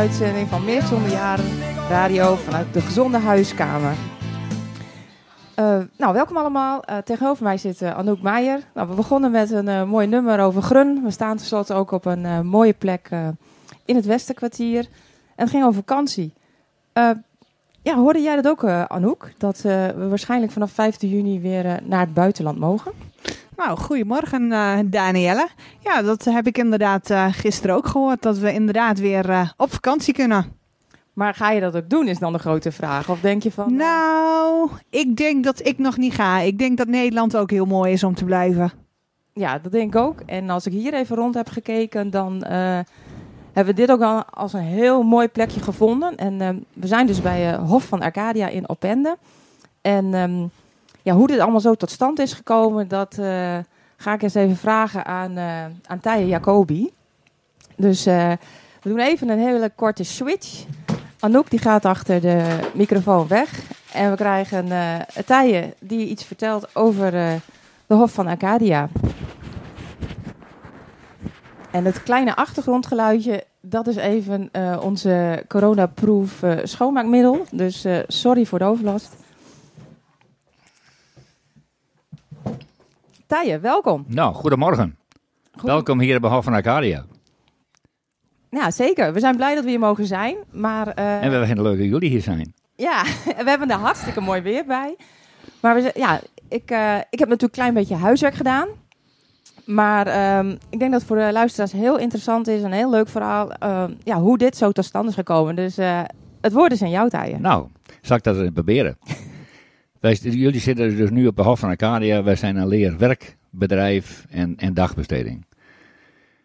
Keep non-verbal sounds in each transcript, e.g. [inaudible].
uitzending van Meer Zonder Jaren Radio vanuit de Gezonde Huiskamer. Eh, nou, welkom allemaal. Eh, tegenover mij zit eh, Anouk Meijer. Nou, we begonnen met een mooi nummer over Grun. We staan tenslotte ook op een mooie plek in het Westenkwartier. En het ging over vakantie. Ja, hoorde jij dat ook, Anouk? Dat we waarschijnlijk vanaf 15 juni weer naar het buitenland mogen? Nou, goedemorgen uh, Danielle. Ja, dat heb ik inderdaad uh, gisteren ook gehoord. Dat we inderdaad weer uh, op vakantie kunnen. Maar ga je dat ook doen, is dan de grote vraag. Of denk je van... Nou, ik denk dat ik nog niet ga. Ik denk dat Nederland ook heel mooi is om te blijven. Ja, dat denk ik ook. En als ik hier even rond heb gekeken, dan eh, hebben we dit ook al als een heel mooi plekje gevonden. En we zijn dus bij eh, Hof van Arcadia in Opende. En ehm, ja, hoe dit allemaal zo tot stand is gekomen, dat eh, ga ik eens even vragen aan, uh, aan Jacobi. Dus eh, we doen even een hele korte switch. Anouk die gaat achter de microfoon weg. En we krijgen uh, die iets vertelt over de Hof van Arcadia. En het kleine achtergrondgeluidje, dat is even onze coronaproof schoonmaakmiddel. Dus sorry voor de overlast. Tije, welkom. Nou, goedemorgen. Goed. Welkom hier bij Hof van Arcadia. Ja, zeker. We zijn blij dat we hier mogen zijn. Maar, en we hebben leuk dat jullie hier zijn. Ja, [laughs] we hebben er hartstikke mooi weer bij. Maar we, ja, ik, ik heb natuurlijk een klein beetje huiswerk gedaan. Maar um, ik denk dat het voor de luisteraars heel interessant is. Een heel leuk verhaal. Uh, ja, hoe dit zo tot stand is gekomen. Dus het woord is aan jou, Tije. Nou, zal ik dat proberen? [laughs] Wij, jullie zitten dus nu op de Hof van Arcadia. Wij zijn een leerwerkbedrijf en, en dagbesteding.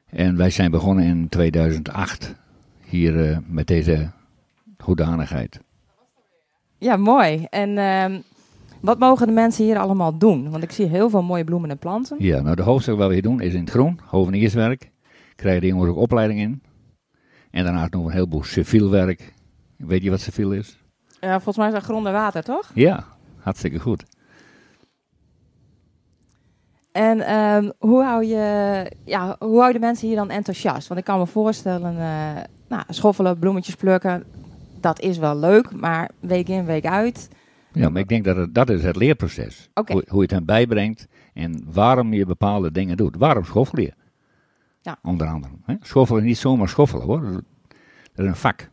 En wij zijn begonnen in 2008 hier uh, met deze hoedanigheid. Ja, mooi. En uh, wat mogen de mensen hier allemaal doen? Want ik zie heel veel mooie bloemen en planten. Ja, nou de hoofdstuk wat we hier doen is in het groen, hovenierswerk. Krijgen de jongens ook opleiding in. En daarnaast nog een heleboel civiel werk. Weet je wat civiel is? Ja, volgens mij is dat grond en water, toch? Ja, hartstikke goed. En um, hoe, hou je, ja, hoe hou je de mensen hier dan enthousiast? Want ik kan me voorstellen, uh, nou, schoffelen, bloemetjes plukken, dat is wel leuk, maar week in, week uit. Ja, maar ik denk dat het, dat is het leerproces. Okay. Hoe, hoe je het hen bijbrengt en waarom je bepaalde dingen doet. Waarom schoffel je? Ja. Onder andere. Hè? Schoffelen is niet zomaar schoffelen hoor. Dat is een vak.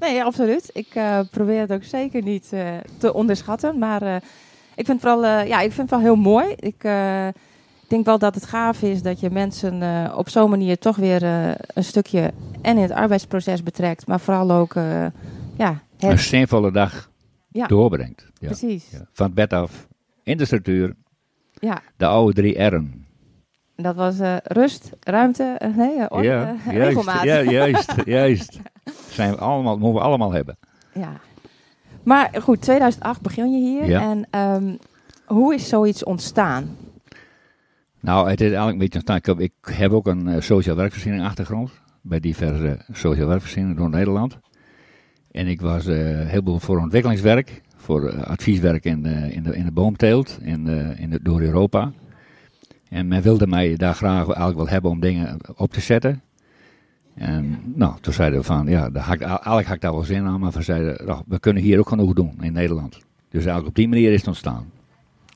Nee, absoluut. Ik eh, probeer het ook zeker niet eh, te onderschatten. Maar eh, ik vind het vooral, ja, ik vind het wel heel mooi. Ik denk wel dat het gaaf is dat je mensen op zo'n manier toch weer een stukje en in het arbeidsproces betrekt. Maar vooral ook, ja, Een zinvolle dag Ja. doorbrengt. Ja. precies. Ja. Van het bed af, in de structuur, Ja, de oude drie R'en. Dat was eh, rust, ruimte, eh, nee, eh, orde, ja, juist, regelmaat. ja, juist, [laughs] juist. Zijn we allemaal, moeten we allemaal hebben. Ja. Maar goed, 2008 begin je hier. Ja. En ehm, hoe is zoiets ontstaan? Nou, het is eigenlijk een beetje ontstaan. Ik heb, ik heb ook een eh, sociaal werkvoorziening achtergrond. Bij diverse sociaal werkvoorzieningen door Nederland. En ik was eh, heel veel voor ontwikkelingswerk. Voor advieswerk in de, in de, in de boomteelt. In de, in de, door Europa. En men wilde mij daar graag eigenlijk wel hebben om dingen op te zetten. En nou, toen zeiden we van, ja, daar had ik, eigenlijk had ik daar wel zin aan. Maar we zeiden, nou, we kunnen hier ook genoeg doen in Nederland. Dus eigenlijk op die manier is het ontstaan.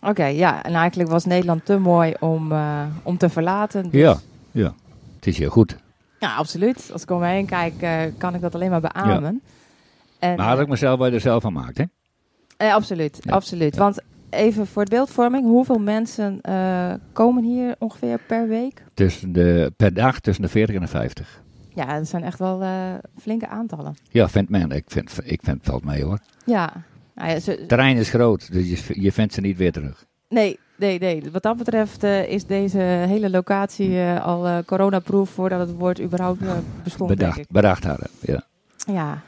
Oké, ja. En eigenlijk was Nederland te mooi om, eh, om te verlaten. Dus- Ja, ja. Het is heel goed. Ja, absoluut. Als ik om me heen kijk, eh, kan ik dat alleen maar beamen. En, Maar had ik mezelf wel er zelf van gemaakt, hè? eh, absoluut, Ja. absoluut. Want even voor de beeldvorming, hoeveel mensen eh, komen hier ongeveer per week? Tussen de, per dag tussen de 40 en de 50. Ja, dat zijn echt wel eh, flinke aantallen. Ja, vindt men. Ik vind, ik vind het valt mee hoor. Ja. Nou ja, ze- Het terrein is groot, dus je, je vindt ze niet weer terug. Nee, nee, nee. Wat dat betreft eh, is deze hele locatie eh, al coronaproof voordat het woord überhaupt bestond, denk Bedacht, ik. bedacht hadden. Ja. Ja.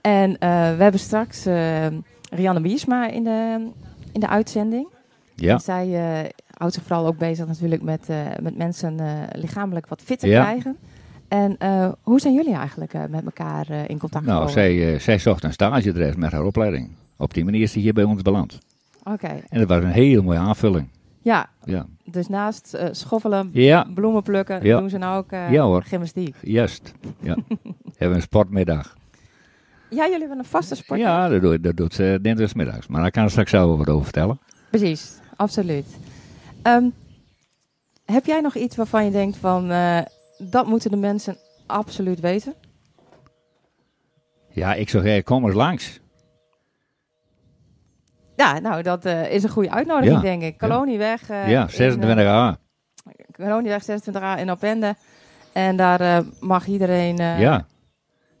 En we hebben straks Rianne Wiersma in de, in de uitzending. Ja. Zij eh, houdt zich vooral ook bezig natuurlijk met, eh, met mensen eh, lichamelijk wat fit te Ja. krijgen. En hoe zijn jullie eigenlijk met elkaar in contact Nou, gekomen? zij, eh, zij zocht een stagedres met haar opleiding. Op die manier is ze hier bij ons beland. Oké, En dat was een hele mooie aanvulling. ja. Ja, Dus naast eh, schoffelen, ja bloemen plukken, Ja. doen ze nou ook Ja, hoor. gymnastiek. juist. Ja. [laughs] Hebben we een sportmiddag. Ja, jullie hebben een vaste sport. Ja, dat doet, dat doet ze dinsdagsmiddags. Maar daar kan ze straks zelf wat over vertellen. Precies, absoluut. Ehm, heb jij nog iets waarvan je denkt van eh, dat moeten de mensen absoluut weten? Ja, ik zou zeggen, kom eens langs. Ja, nou, dat eh, is een goede uitnodiging, Ja, denk ik. Kolonieweg. eh, ja, in, 26 eh, a Kolonieweg 26a in Opende. En daar eh, mag iedereen... eh, ja,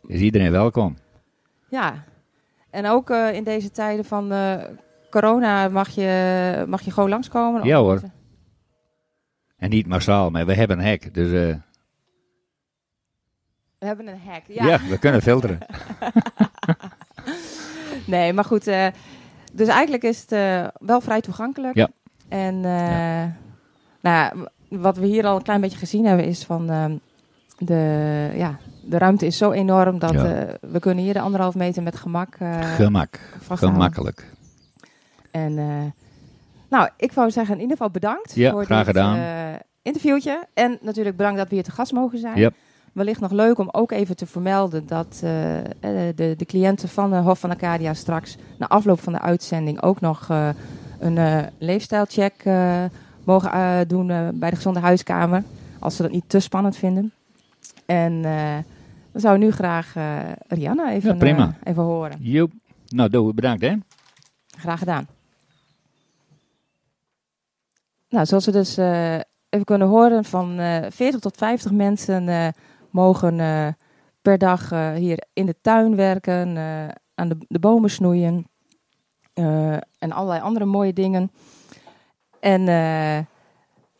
is iedereen welkom. Ja. En ook eh, in deze tijden van eh, corona mag je, mag je gewoon langskomen? Ja, hoor. En niet massaal, maar we hebben een hek. Dus eh, We hebben een hek. ja. we kunnen filteren. [laughs] Nee, maar goed. dus eigenlijk is het wel vrij toegankelijk. Ja. En nou ja, wat we hier al een klein beetje gezien hebben is van ehm, de, ja, de ruimte is zo enorm dat Ja. eh, we kunnen hier de anderhalf meter met gemak eh Gemak. Gemakkelijk. En eh, nou, ik wou zeggen in ieder geval bedankt Ja, voor graag dit gedaan. interviewtje. En natuurlijk bedankt dat we hier te gast mogen zijn. Yep. Wellicht nog leuk om ook even te vermelden dat de, de cliënten van de Hof van Arcadia straks na afloop van de uitzending ook nog een leefstijlcheck mogen doen bij de Gezonde Huiskamer. Als ze dat niet te spannend vinden. En dan zou ik nu graag eh Rianna even, Ja, prima. eh, even horen. Joep. Nou, doe, bedankt hè. Graag gedaan. Nou, zoals we dus eh, even kunnen horen, van eh 40 tot 50 mensen mogen per dag hier in de tuin werken, aan de, de bomen snoeien en allerlei andere mooie dingen. En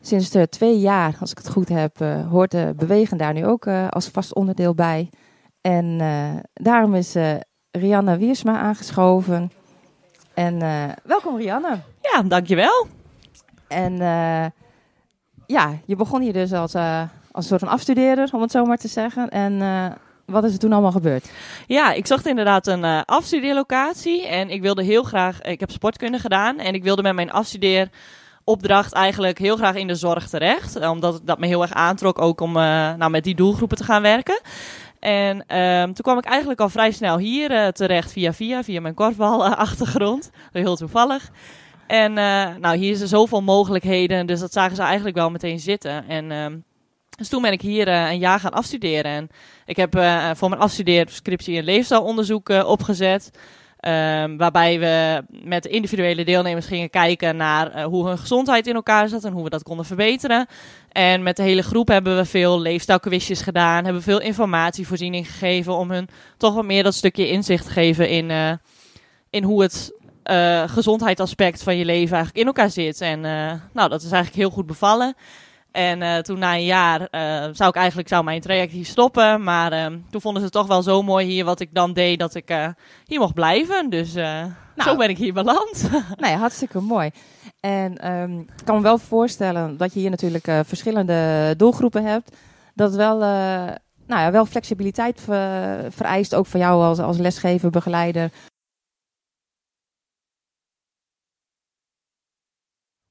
sinds de twee jaar, als ik het goed heb, eh, hoort de bewegen daar nu ook eh, als vast onderdeel bij. En eh, daarom is Rianne Wiersma aangeschoven. En welkom Rianne. Ja, dankjewel. En ja, je begon hier dus als, als een soort van afstudeerder, om het zo maar te zeggen. En wat is er toen allemaal gebeurd? Ja, ik zocht inderdaad een eh afstudeerlocatie en ik wilde heel graag, ik heb sportkunde gedaan en ik wilde met mijn afstudeeropdracht eigenlijk heel graag in de zorg terecht. Omdat dat me heel erg aantrok ook om eh, nou, met die doelgroepen te gaan werken. En ehm, toen kwam ik eigenlijk al vrij snel hier eh, terecht via via, via mijn korfbalachtergrond. Heel toevallig. En eh, nou, hier er zoveel mogelijkheden, dus dat zagen ze eigenlijk wel meteen zitten. En ehm, Dus toen ben ik hier eh, een jaar gaan afstuderen. En ik heb eh, voor mijn afstudeerscriptie een leefstijlonderzoek eh, opgezet. Ehm, waarbij we met individuele deelnemers gingen kijken naar eh, hoe hun gezondheid in elkaar zat en hoe we dat konden verbeteren. En met de hele groep hebben we veel leefstijlquizjes gedaan, hebben veel informatievoorziening gegeven om hun toch wat meer dat stukje inzicht te geven in, eh, in hoe het eh gezondheidsaspect van je leven eigenlijk in elkaar zit. En nou, dat is eigenlijk heel goed bevallen. En eh, toen na een jaar eh, zou ik eigenlijk zou mijn traject hier stoppen. Maar eh, toen vonden ze het toch wel zo mooi hier wat ik dan deed dat ik hier mocht blijven. Dus eh, zo ben ik hier beland. [laughs] Nou ja, hartstikke mooi. En ehm, ik kan me wel voorstellen dat je hier natuurlijk verschillende doelgroepen hebt. Dat wel, nou ja, wel flexibiliteit ver- vereist, ook voor jou als, als lesgever, begeleider.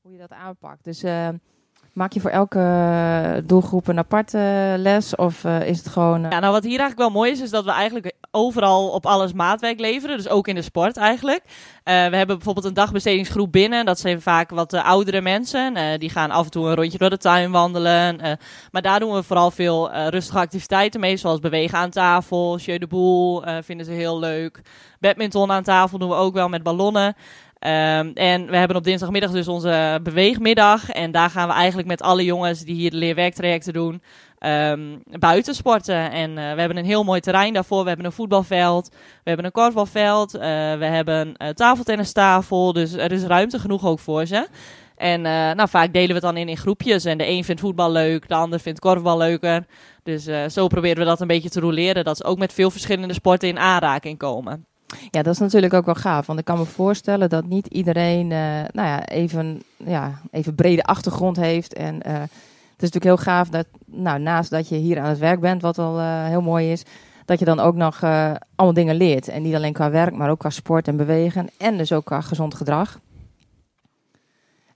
Hoe je dat aanpakt. Dus maak je voor elke doelgroep een aparte les? Of eh, is het gewoon... eh, Ja, nou wat hier eigenlijk wel mooi is, is dat we eigenlijk overal op alles maatwerk leveren. Dus ook in de sport eigenlijk. Eh, we hebben bijvoorbeeld een dagbestedingsgroep binnen. Dat zijn vaak wat eh, oudere mensen. Eh, die gaan af en toe een rondje door de tuin wandelen. Eh, maar daar doen we vooral veel eh, rustige activiteiten mee. Zoals bewegen aan tafel, jeu de boel eh, vinden ze heel leuk. Badminton aan tafel doen we ook wel met ballonnen. Ehm, en we hebben op dinsdagmiddag dus onze beweegmiddag. En daar gaan we eigenlijk met alle jongens die hier de leerwerktrajecten doen, ehm, buiten sporten. En eh, we hebben een heel mooi terrein daarvoor. We hebben een voetbalveld, we hebben een korfbalveld, eh, we hebben een uh, tafeltennistafel. Dus er is ruimte genoeg ook voor ze. En eh, nou, vaak delen we het dan in in groepjes. En de een vindt voetbal leuk, de ander vindt korfbal leuker. Dus eh, zo proberen we dat een beetje te roleren. Dat ze ook met veel verschillende sporten in aanraking komen. Ja, dat is natuurlijk ook wel gaaf. Want ik kan me voorstellen dat niet iedereen eh, nou ja, even, ja, even brede achtergrond heeft. En eh, het is natuurlijk heel gaaf dat nou, naast dat je hier aan het werk bent, wat al eh, heel mooi is, dat je dan ook nog allemaal dingen leert. En niet alleen qua werk, maar ook qua sport en bewegen. En dus ook qua gezond gedrag.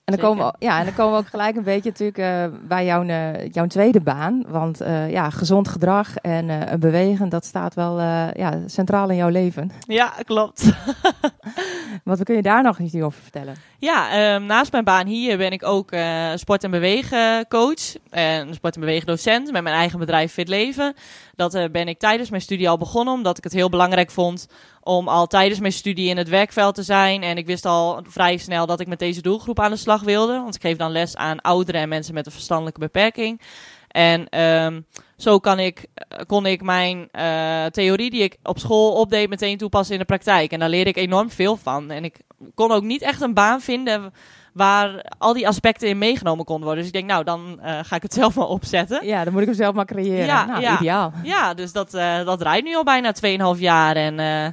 En dan, komen we, ja, en dan komen we ook gelijk een beetje natuurlijk eh, bij jouw, eh, jouw tweede baan. Want eh, ja, gezond gedrag en een bewegen, dat staat wel ja, centraal in jouw leven. Ja, klopt. [laughs] Wat kun je daar nog iets over vertellen? Ja, ehm, naast mijn baan hier ben ik ook sport- en bewegencoach en sport- en bewegendocent met mijn eigen bedrijf Fit Leven. Dat ben ik tijdens mijn studie al begonnen, omdat ik het heel belangrijk vond om al tijdens mijn studie in het werkveld te zijn. En ik wist al vrij snel dat ik met deze doelgroep aan de slag wilde, want ik geef dan les aan ouderen en mensen met een verstandelijke beperking. En ehm, zo kan ik, eh, kon ik mijn eh, theorie die ik op school opdeed meteen toepassen in de praktijk. En daar leerde ik enorm veel van. En ik kon ook niet echt een baan vinden waar al die aspecten in meegenomen konden worden. Dus ik denk, nou, dan eh, ga ik het [laughs] zelf maar opzetten. Ja, dan moet ik hem zelf maar creëren. Ja, nou, ja. ideaal. Ja, dus dat, eh, dat draait nu al bijna 2,5 jaar. En eh,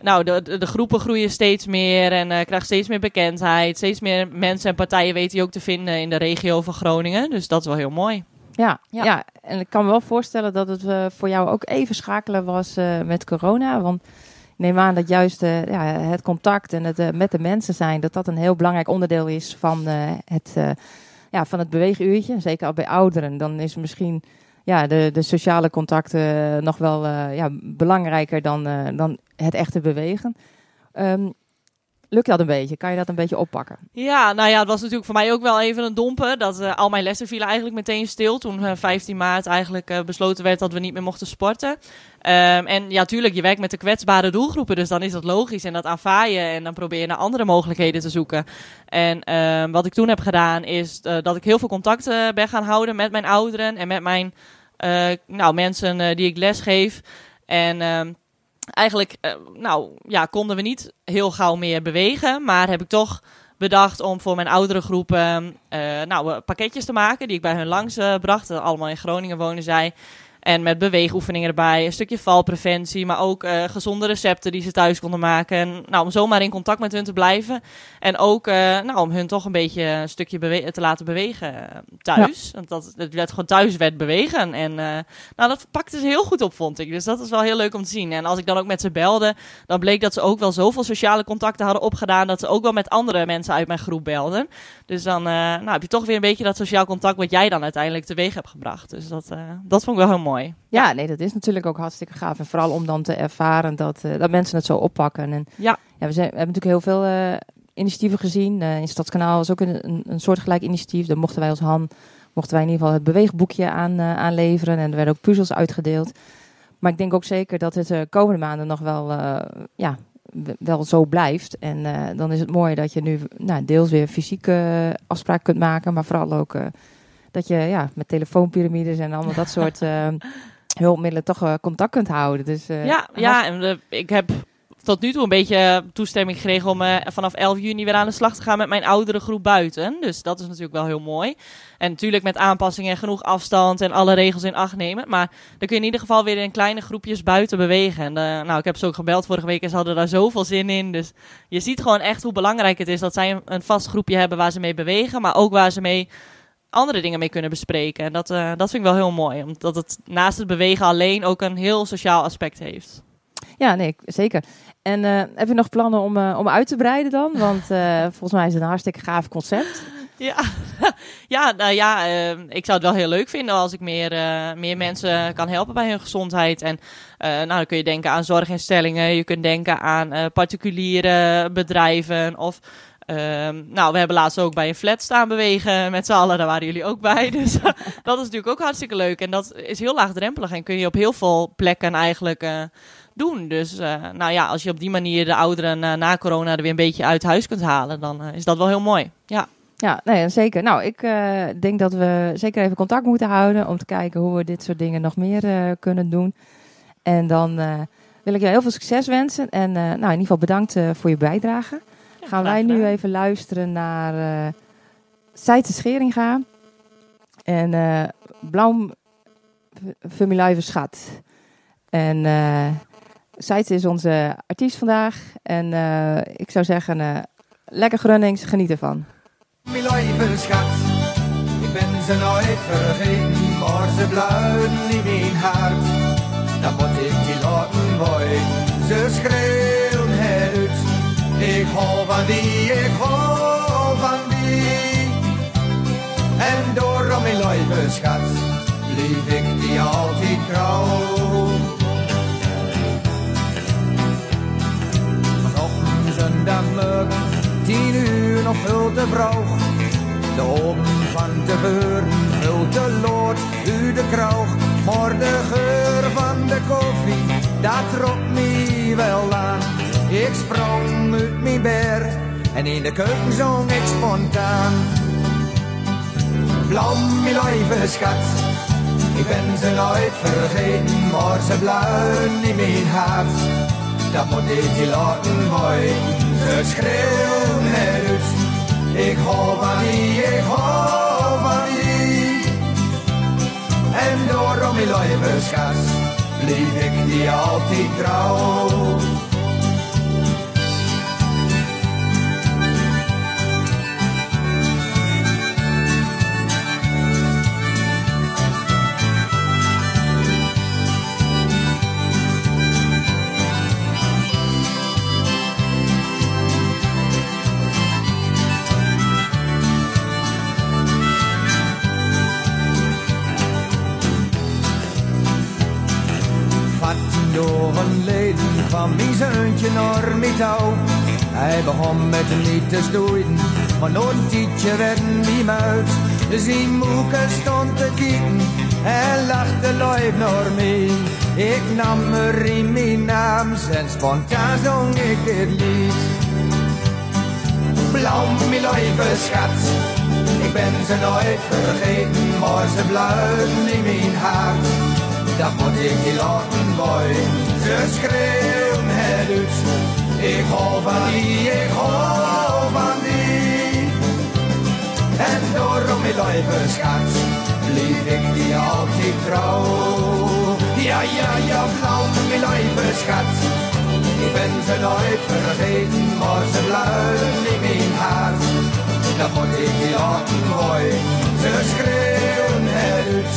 nou, de, de, de groepen groeien steeds meer en eh krijgen steeds meer bekendheid. Steeds meer mensen en partijen weten je ook te vinden in de regio van Groningen. Dus dat is wel heel mooi. Ja, Ja. ja. en ik kan me wel voorstellen dat het voor jou ook even schakelen was eh, met corona. Want neem aan dat juist eh, ja, het contact en het eh, met de mensen zijn, dat dat een heel belangrijk onderdeel is van, eh, het, ja, van het beweeguurtje. Zeker al bij ouderen. Dan is misschien ja, de, de sociale contacten nog wel ja, belangrijker dan, dan het echte bewegen. Ehm, lukt dat een beetje? Kan je dat een beetje oppakken? Ja, nou ja, het was natuurlijk voor mij ook wel even een domper. Dat eh, al mijn lessen vielen eigenlijk meteen stil. Toen eh, 15 maart eigenlijk eh, besloten werd dat we niet meer mochten sporten. Ehm, en ja, tuurlijk, je werkt met de kwetsbare doelgroepen. Dus dan is dat logisch en dat aanvaar je. En dan probeer je naar andere mogelijkheden te zoeken. En ehm, wat ik toen heb gedaan is dat ik heel veel contact ben gaan houden met mijn ouderen. En met mijn nou, mensen die ik les geef. En... ehm, Eigenlijk eh, nou, ja, konden we niet heel gauw meer bewegen, maar heb ik toch bedacht om voor mijn oudere groepen eh, nou, eh, pakketjes te maken die ik bij hun langs bracht. Allemaal in Groningen wonen zij. En met beweegoefeningen erbij, een stukje valpreventie, maar ook eh, gezonde recepten die ze thuis konden maken. En nou, om zomaar in contact met hun te blijven. En ook eh, nou, om hun toch een beetje een stukje te laten bewegen eh, thuis. Want dat, het werd gewoon thuis werd bewegen. En nou, dat pakte ze heel goed op, vond ik. Dus dat is wel heel leuk om te zien. En als ik dan ook met ze belde, dan bleek dat ze ook wel zoveel sociale contacten hadden opgedaan. dat ze ook wel met andere mensen uit mijn groep belden. Dus dan nou, heb je toch weer een beetje dat sociaal contact wat jij dan uiteindelijk teweeg hebt gebracht. Dus dat, dat vond ik wel heel mooi. Ja, nee, dat is natuurlijk ook hartstikke gaaf. En vooral om dan te ervaren dat, eh, dat mensen het zo oppakken. En Ja. ja we, zijn, we hebben natuurlijk heel veel eh, initiatieven gezien. Eh, in Stadskanaal was ook een, een, een soortgelijk initiatief. Daar mochten wij als Han mochten wij in ieder geval het beweegboekje aan, aanleveren. En er werden ook puzzels uitgedeeld. Maar ik denk ook zeker dat het de komende maanden nog wel, ja, wel zo blijft. En dan is het mooi dat je nu nou, deels weer fysieke afspraken kunt maken. Maar vooral ook dat je ja, met telefoonpyramides en allemaal dat soort eh, [laughs] hulpmiddelen toch eh, contact kunt houden. Dus, eh, ja, ja, en ik heb tot nu toe een beetje toestemming gekregen om vanaf 11 juni weer aan de slag te gaan met mijn oudere groep buiten. Dus dat is natuurlijk wel heel mooi. En natuurlijk met aanpassingen en genoeg afstand en alle regels in acht nemen. Maar dan kun je in ieder geval weer in kleine groepjes buiten bewegen. En nou, ik heb ze ook gebeld vorige week en ze hadden daar zoveel zin in. Dus je ziet gewoon echt hoe belangrijk het is dat zij een, een vast groepje hebben waar ze mee bewegen. Maar ook waar ze mee andere dingen mee kunnen bespreken. En dat, eh, dat vind ik wel heel mooi. Omdat het naast het bewegen alleen ook een heel sociaal aspect heeft. Ja, nee, zeker. En eh, heb je nog plannen om, eh, om uit te breiden dan? Want [laughs] volgens mij is het een hartstikke gaaf concept. Ja, [laughs] ja, nou ja eh, ik zou het wel heel leuk vinden als ik meer, meer mensen kan helpen bij hun gezondheid. En nou, dan kun je denken aan zorginstellingen, je kunt denken aan particuliere bedrijven of... ehm, nou, we hebben laatst ook bij een flat staan bewegen met z'n allen. Daar waren jullie ook bij. [laughs] Dus dat is natuurlijk ook hartstikke leuk. En dat is heel laagdrempelig en kun je op heel veel plekken eigenlijk eh, doen. Dus eh, nou ja, als je op die manier de ouderen eh, na corona er weer een beetje uit huis kunt halen, dan eh, is dat wel heel mooi. Ja. Ja, nee, zeker. Nou, ik eh, denk dat we zeker even contact moeten houden om te kijken hoe we dit soort dingen nog meer eh, kunnen doen. En dan eh, wil ik je heel veel succes wensen. En eh, nou, in ieder geval bedankt eh, voor je bijdrage. Gaan wij nu even luisteren naar eh Seitse Scheringa en eh Blauw Familie Schat. En eh Seitse is onze artiest vandaag. En eh, ik zou zeggen, eh, lekker Grunnings, geniet ervan. Schat, ik ben ze nooit vergeten, maar ze blijven in mijn hart. Dan moet ik die laten worden, ze schreeuwen. Ik hou van die, ik hou van die. En daarom mijn lieve schat, lief ik die altijd trouw. Zondagmorgen, tien uur nog veel te vroeg. De open van tevoren, veel te lood u de kroeg. Maar de geur van de koffie, dat trok me wel aan. Ik sprong uit mijn ber en in de keuken zong ik spontaan. Blauw, mijn lieve schat, ik ben ze nooit vergeten, maar ze blijven in mijn hart. Dat moet ik je laten ze schreeuwen het uit. Ik hou van die, ik hou van die. En daarom, mijn lieve schat, lief ik die altijd trouw. Leden kwam mijn zoontje naar. Hij begon met hem niet te stoeien, maar nog een tijdje werd hij muid. Zijn moeke stond te kijken en lachte lief naar mij. Ik nam er in mijn naam en spontaan zong ik dit lied. Blauw, mijn lieve schat, ik ben ze nooit vergeten, maar ze blijven in mijn hart. Dat ik je laten worden, ze schreeuwen Ik hou van die, ik hou van die. En daarom, mijn lieve schat, lief ik die altijd trouw. Ja, ja, ja, blauw, mijn lieve schat. Ik ben ze nooit vergeten, maar ze blijven in mijn hart. Dat moet ik je laten worden, ze schreeuwen het uit.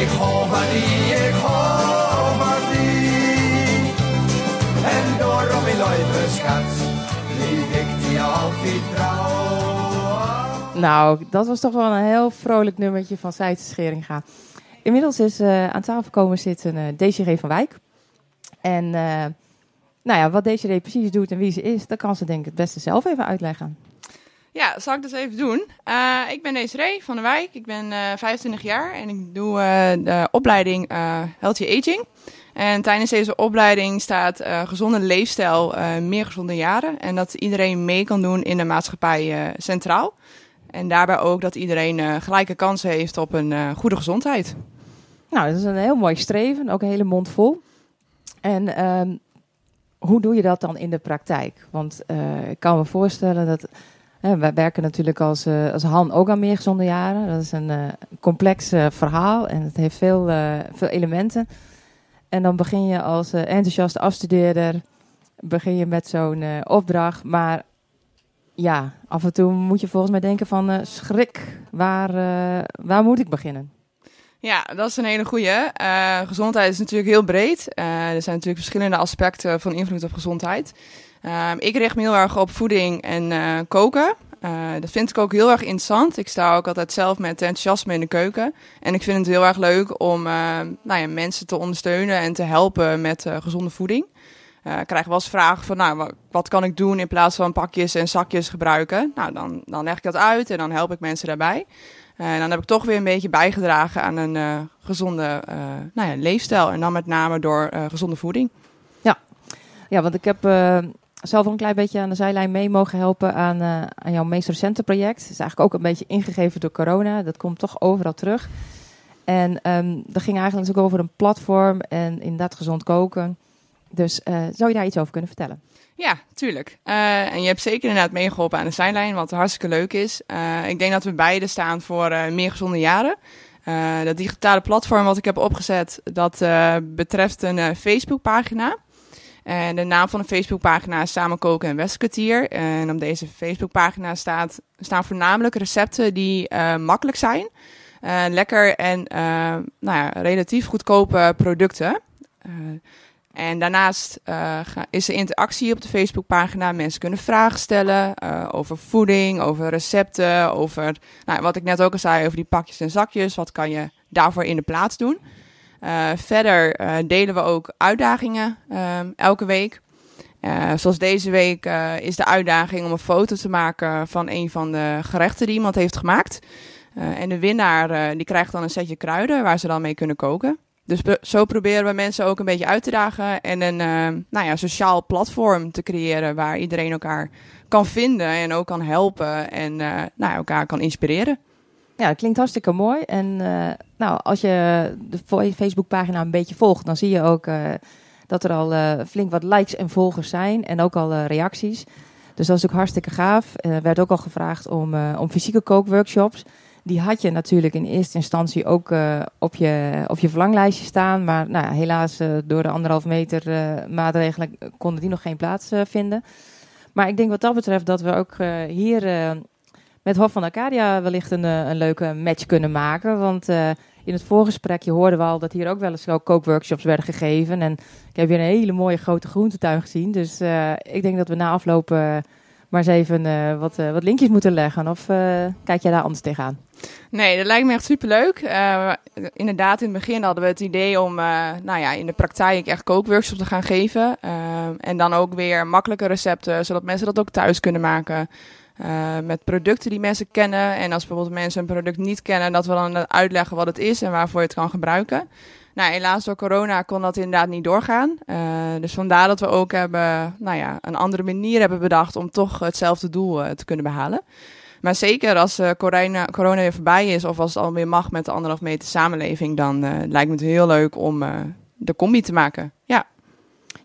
Ik hou van die, ik hou die. En daarom, mijn lieve schat, lief ik die altijd trouw. Nou, dat was toch wel een heel vrolijk nummertje van Scheringa. Inmiddels is eh, aan tafel komen zitten uh, van Wijk. En uh, nou ja, wat Desiree precies doet en wie ze is, dat kan ze denk ik het beste zelf even uitleggen. Ja, zal ik dat even doen. Eh, ik ben Desiree van der Wijk. Ik ben eh 25 jaar en ik doe eh, de opleiding eh, Healthy Aging. En tijdens deze opleiding staat eh, gezonde leefstijl, eh, meer gezonde jaren. En dat iedereen mee kan doen in de maatschappij eh, centraal. En daarbij ook dat iedereen gelijke kansen heeft op een goede gezondheid. Nou, dat is een heel mooi streven, ook een hele mond vol. En ehm, hoe doe je dat dan in de praktijk? Want ik kan me voorstellen dat. wij werken natuurlijk als, als Han ook aan meer gezonde jaren. Dat is een complex verhaal en het heeft veel, veel elementen. En dan begin je als eh, enthousiaste afstudeerder begin je met zo'n eh, opdracht. Maar ja, af en toe moet je volgens mij denken van eh, schrik, waar, waar moet ik beginnen? Ja, dat is een hele goeie. Eh, gezondheid is natuurlijk heel breed. Er zijn natuurlijk verschillende aspecten van invloed op gezondheid. Ik richt me heel erg op voeding en koken. Eh, dat vind ik ook heel erg interessant. Ik sta ook altijd zelf met enthousiasme in de keuken. En ik vind het heel erg leuk om eh, nou ja, mensen te ondersteunen en te helpen met eh, gezonde voeding. Ik krijg wel eens vragen van, nou, wa- wat kan ik doen in plaats van pakjes en zakjes gebruiken? Nou, dan, dan leg ik dat uit en dan help ik mensen daarbij. En dan heb ik toch weer een beetje bijgedragen aan een gezonde nou ja, leefstijl. En dan met name door gezonde voeding. Ja, want ik heb zelf al een klein beetje aan de zijlijn mee mogen helpen aan, eh, aan jouw meest recente project. Het is eigenlijk ook een beetje ingegeven door corona. Dat komt toch overal terug. En ehm dat ging eigenlijk ook over een platform en inderdaad gezond koken. Dus eh, zou je daar iets over kunnen vertellen? Ja, tuurlijk. Eh, en je hebt zeker inderdaad meegeholpen aan de zijlijn, wat hartstikke leuk is. Ik denk dat we beide staan voor meer gezonde jaren. Dat digitale platform wat ik heb opgezet, dat betreft een Facebookpagina. En de naam van de Facebookpagina is Samen Koken en Westkwartier. En op deze Facebookpagina staat, staan voornamelijk recepten die eh, makkelijk zijn. eh, lekker en eh, nou ja, relatief goedkope producten. Eh, en daarnaast eh, is er interactie op de Facebookpagina. Mensen kunnen vragen stellen eh, over voeding, over recepten, over nou, wat ik net ook al zei, over die pakjes en zakjes. Wat kan je daarvoor in de plaats doen? Eh, verder eh, delen we ook uitdagingen ehm, elke week. Eh, zoals deze week is de uitdaging om een foto te maken van een van de gerechten die iemand heeft gemaakt. En de winnaar die krijgt dan een setje kruiden waar ze dan mee kunnen koken. Dus zo proberen we mensen ook een beetje uit te dagen en een nou ja, sociaal platform te creëren waar iedereen elkaar kan vinden en ook kan helpen en nou, elkaar kan inspireren. Ja, dat klinkt hartstikke mooi. En eh, nou, als je de Facebookpagina een beetje volgt, dan zie je ook eh, dat er al eh, flink wat likes en volgers zijn. En ook al reacties. Dus dat is ook hartstikke gaaf. Er werd ook al gevraagd om, om fysieke kookworkshops. Die had je natuurlijk in eerste instantie ook op, je, op je verlanglijstje staan. Maar nou, helaas door de anderhalf meter maatregelen konden die nog geen plaats vinden. Maar ik denk wat dat betreft dat we ook hier met Hof van Arcadia wellicht een, eh, een leuke match kunnen maken. Want eh, in het voorgesprekje hoorden we al dat hier ook wel eens ook kookworkshops werden gegeven. En ik heb hier een hele mooie grote groentetuin gezien. Dus eh, ik denk dat we na afloop maar eens even wat, wat linkjes moeten leggen. Of kijk jij daar anders tegenaan? Nee, dat lijkt me echt superleuk. Eh inderdaad, in het begin hadden we het idee om nou ja, in de praktijk echt kookworkshops te gaan geven. En dan ook weer makkelijke recepten, zodat mensen dat ook thuis kunnen maken. Eh, met producten die mensen kennen. En als bijvoorbeeld mensen een product niet kennen, dat we dan uitleggen wat het is en waarvoor je het kan gebruiken. Nou, helaas door corona kon dat inderdaad niet doorgaan. Eh, dus vandaar dat we ook hebben, nou ja, een andere manier hebben bedacht om toch hetzelfde doel eh, te kunnen behalen. Maar zeker als corona, corona weer voorbij is of als het alweer mag met de anderhalf meter samenleving, dan lijkt me het heel leuk om de combi te maken. Ja,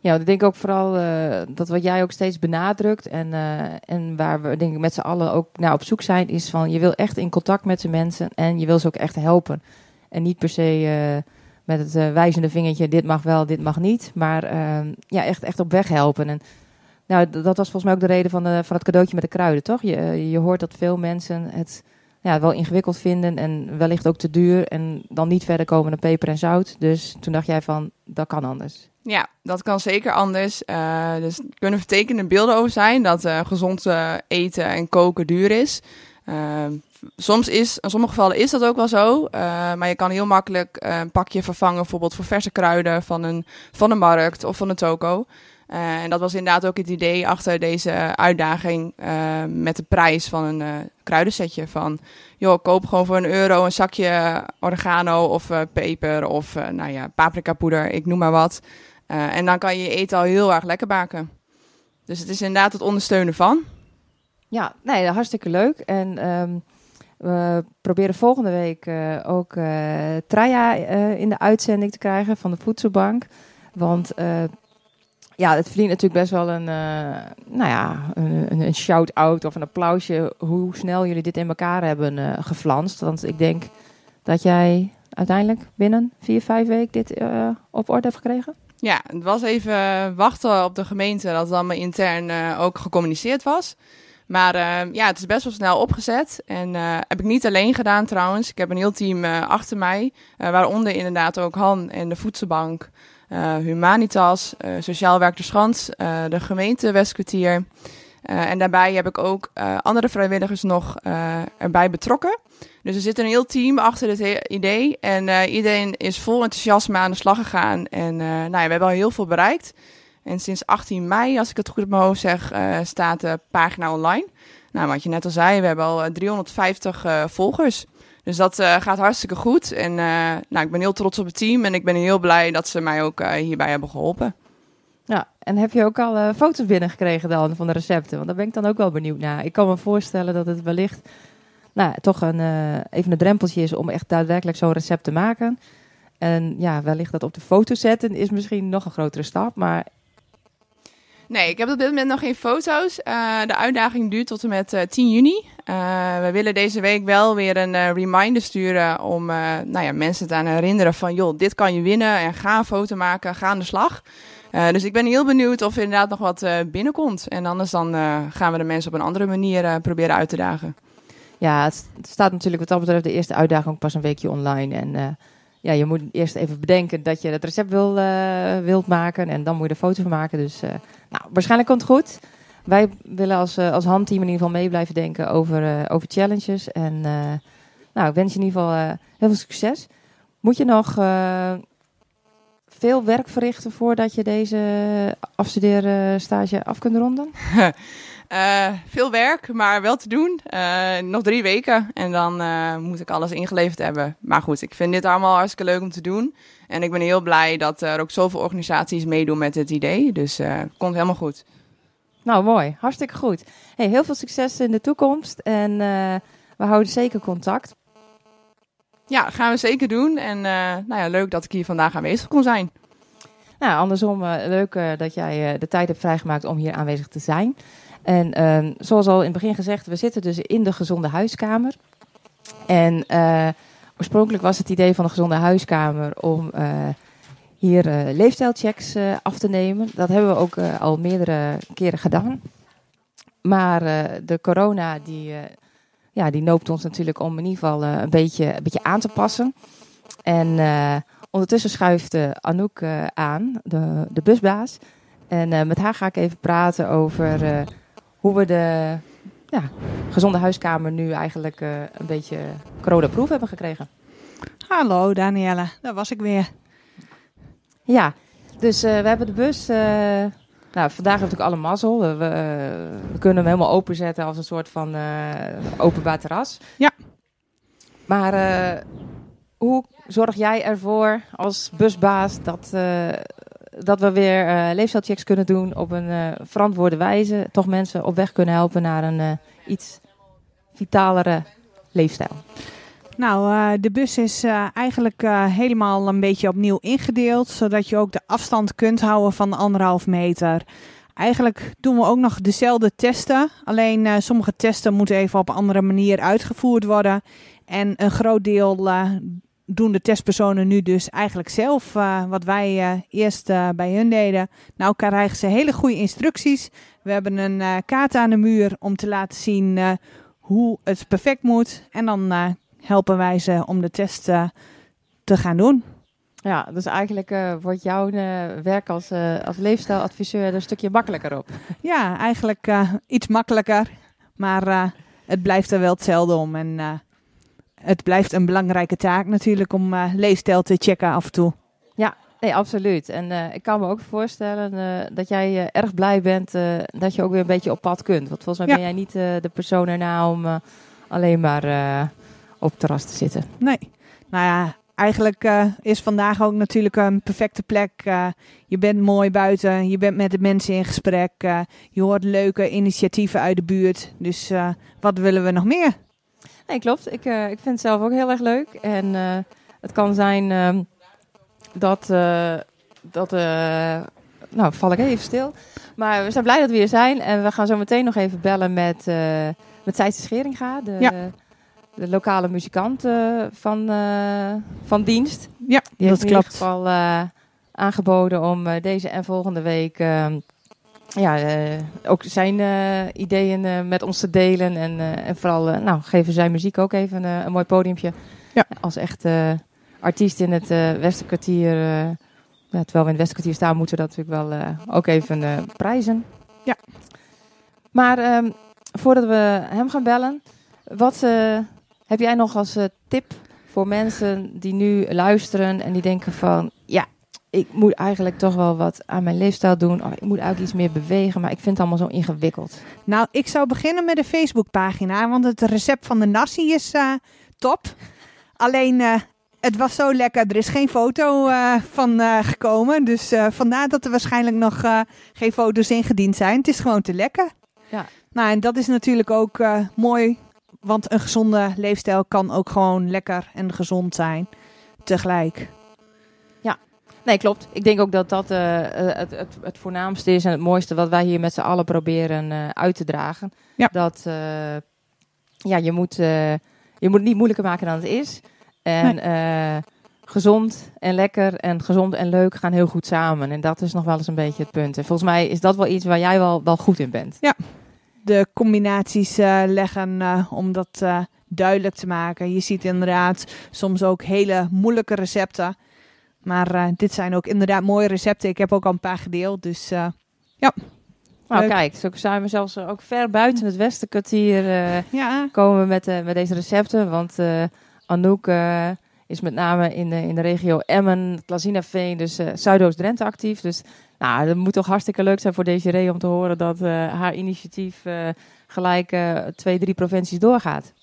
Ja, ik denk ook vooral eh, dat wat jij ook steeds benadrukt en, eh, en waar we denk ik met z'n allen ook naar op zoek zijn, is van je wil echt in contact met de mensen en je wil ze ook echt helpen. En niet per se eh, met het wijzende vingertje, dit mag wel, dit mag niet, maar eh, ja, echt, echt op weg helpen. En nou, dat was volgens mij ook de reden van, de, van het cadeautje met de kruiden, toch? Je, je hoort dat veel mensen het ja, wel ingewikkeld vinden en wellicht ook te duur en dan niet verder komen dan peper en zout. Dus toen dacht jij van, dat kan anders. Ja dat kan zeker anders. Eh, dus er kunnen vertekende beelden over zijn dat eh, gezond eh, eten en koken duur is. Eh, soms is, in sommige gevallen is dat ook wel zo. maar je kan heel makkelijk een pakje vervangen, bijvoorbeeld voor verse kruiden van een, van de markt of van een toko. En dat was inderdaad ook het idee achter deze uitdaging met de prijs van een kruidensetje. Van, joh, koop gewoon voor een euro een zakje oregano of peper of nou ja, paprikapoeder, ik noem maar wat. Eh, en dan kan je je eten al heel erg lekker maken. Dus het is inderdaad het ondersteunen van. Ja, nee, hartstikke leuk. En ehm, we proberen volgende week eh, ook Traya eh, in de uitzending te krijgen van de Voedselbank. Want ja, het verdient natuurlijk best wel een, nou ja, een, een, shout-out of een applausje hoe snel jullie dit in elkaar hebben geflanst. Want ik denk dat jij uiteindelijk binnen vier, vijf weken dit op orde hebt gekregen. Ja, het was even wachten op de gemeente dat het allemaal intern eh, ook gecommuniceerd was. Maar eh, ja, het is best wel snel opgezet. En eh, heb ik niet alleen gedaan trouwens. Ik heb een heel team achter mij. waaronder inderdaad ook Han en de Voedselbank, Humanitas, Sociaal Werk de Schans, de gemeente Westkwartier. En daarbij heb ik ook andere vrijwilligers nog erbij betrokken. Dus er zit een heel team achter dit idee. En eh, iedereen is vol enthousiasme aan de slag gegaan. En eh, nou ja, we hebben al heel veel bereikt. En sinds 18 mei, als ik het goed op mijn hoofd zeg, eh, staat de pagina online. Nou, wat je net al zei, we hebben al eh, 350 eh, volgers. Dus dat gaat hartstikke goed. En nou, ik ben heel trots op het team. En ik ben heel blij dat ze mij ook hierbij hebben geholpen. Ja, en heb je ook al eh, foto's binnengekregen dan van de recepten? Want daar ben ik dan ook wel benieuwd naar. Ik kan me voorstellen dat het wellicht nou, toch een, eh, even een drempeltje is om echt daadwerkelijk zo'n recept te maken. En ja, wellicht dat op de foto zetten is misschien nog een grotere stap. Maar Nee, ik heb op dit moment nog geen foto's. Eh, de uitdaging duurt tot en met eh, 10 juni. Eh, we willen deze week wel weer een reminder sturen om nou ja, mensen te aan herinneren van... joh, dit kan je winnen en ga een foto maken, ga aan de slag. Dus ik ben heel benieuwd of er inderdaad nog wat binnenkomt. En anders dan gaan we de mensen op een andere manier proberen uit te dagen. Ja, het, staat natuurlijk wat dat betreft de eerste uitdaging pas een weekje online. En eh, ja, je moet eerst even bedenken dat je het recept wil, eh, wilt maken. En dan moet je er foto van maken. Dus eh, nou, waarschijnlijk komt het goed. Wij willen als, als handteam in ieder geval mee blijven denken over, over challenges. En nou, ik wens je in ieder geval heel veel succes. Moet je nog veel werk verrichten voordat je deze afstudeerstage af kunt ronden? [laughs] Eh, veel werk, maar wel te doen. Eh, nog drie weken en dan eh, moet ik alles ingeleverd hebben. Maar goed, ik vind dit allemaal hartstikke leuk om te doen. En ik ben heel blij dat er ook zoveel organisaties meedoen met dit idee. Dus het komt helemaal goed. Nou, mooi. Hartstikke goed. Hey, heel veel succes in de toekomst. En we houden zeker contact. Ja, gaan we zeker doen. En nou ja, leuk dat ik hier vandaag aanwezig kon zijn. Nou, andersom, leuk dat jij de tijd hebt vrijgemaakt om hier aanwezig te zijn. En ehm, zoals al in het begin gezegd, we zitten dus in de gezonde huiskamer. En eh, oorspronkelijk was het idee van de gezonde huiskamer om eh, hier eh, leefstijlchecks af te nemen. Dat hebben we ook al meerdere keren gedaan. Maar de corona die, ja, die noopt ons natuurlijk om in ieder geval een, beetje, een beetje aan te passen. En ondertussen schuift Anouk aan, de, de busbaas. En met haar ga ik even praten over hoe we de ja, gezonde huiskamer nu eigenlijk eh, een beetje corona-proof hebben gekregen. Hallo Danielle, daar was ik weer. Ja, dus eh, we hebben de bus. eh, nou, vandaag hebben we natuurlijk alle mazzel. We, we, we kunnen hem helemaal openzetten als een soort van openbaar terras. Ja. Maar hoe zorg jij ervoor als busbaas dat, dat we weer eh leefstijlchecks kunnen doen op een eh, verantwoorde wijze? Toch mensen op weg kunnen helpen naar een eh, iets vitalere leefstijl? Nou, de bus is eigenlijk helemaal een beetje opnieuw ingedeeld, zodat je ook de afstand kunt houden van de anderhalf meter. Eigenlijk doen we ook nog dezelfde testen, alleen sommige testen moeten even op een andere manier uitgevoerd worden. En een groot deel doen de testpersonen nu dus eigenlijk zelf, eh, wat wij eh, eerst eh, bij hun deden. Nou krijgen ze hele goede instructies. We hebben een kaart aan de muur om te laten zien hoe het perfect moet. En dan helpen wij ze om de test te gaan doen. Ja, dus eigenlijk wordt jouw werk als, als leefstijladviseur er een stukje makkelijker op. [laughs] Ja, eigenlijk iets makkelijker. Maar het blijft er wel hetzelfde om. En het blijft een belangrijke taak natuurlijk om eh, leefstijl te checken af en toe. Nee, absoluut. En eh, ik kan me ook voorstellen eh, dat jij erg blij bent dat je ook weer een beetje op pad kunt. Want volgens mij Ja. ben jij niet de persoon erna om alleen maar op het terras te zitten. Nee. Nou ja, eigenlijk is vandaag ook natuurlijk een perfecte plek. Je bent mooi buiten, je bent met de mensen in gesprek. je hoort leuke initiatieven uit de buurt. Dus wat willen we nog meer? Nee, klopt. Ik, eh, ik vind het zelf ook heel erg leuk. En eh, het kan zijn ehm, dat... eh, dat nou, val ik even stil. Maar we zijn blij dat we hier zijn. En we gaan zo meteen nog even bellen met, eh met Sijtse Scheringa. De, Ja. de lokale muzikant van, van dienst. Ja, Die heeft dat in ieder klopt. geval aangeboden om deze en volgende week ehm, ja, eh, ook zijn eh, ideeën eh, met ons te delen. En, en vooral nou, geven zijn muziek ook even een mooi podiumpje. Ja. Als echt artiest in het Westerkwartier. ja, terwijl we in het Westerkwartier staan, moeten we dat natuurlijk wel ook even prijzen. Ja. Maar ehm, voordat we hem gaan bellen, wat heb jij nog als tip voor mensen die nu luisteren en die denken van, ik moet eigenlijk toch wel wat aan mijn leefstijl doen. Of ik moet eigenlijk iets meer bewegen, maar ik vind het allemaal zo ingewikkeld. Nou, ik zou beginnen met de Facebookpagina, want het recept van de nasi is eh, top. Alleen, eh, het was zo lekker. Er is geen foto eh, van gekomen. Dus vandaar dat er waarschijnlijk nog geen foto's ingediend zijn. Het is gewoon te lekker. Ja. Nou, en dat is natuurlijk ook mooi. Want een gezonde leefstijl kan ook gewoon lekker en gezond zijn. Tegelijk. Nee, klopt. Ik denk ook dat dat eh, eh, het, het, het voornaamste is en het mooiste wat wij hier met z'n allen proberen eh, uit te dragen. Ja. Dat ja, je, moet, je moet het niet moeilijker maken dan het is. En gezond en lekker en gezond en leuk gaan heel goed samen. En dat is nog wel eens een beetje het punt. En volgens mij is dat wel iets waar jij wel, wel goed in bent. de combinaties leggen om dat duidelijk te maken. Je ziet inderdaad soms ook hele moeilijke recepten. Maar eh, dit zijn ook inderdaad mooie recepten. Ik heb ook al een paar gedeeld. Dus eh, Nou Leuk. kijk, zo zijn we zelfs eh, ook ver buiten het Westenkwartier eh, ja, komen we met, met deze recepten. Want Anouk is met name in de, in de regio Emmen, Klazinaveen, dus Zuidoost-Drenthe actief. Dus nou, het moet toch hartstikke leuk zijn voor Desiree om te horen dat haar initiatief gelijk twee, drie provincies doorgaat.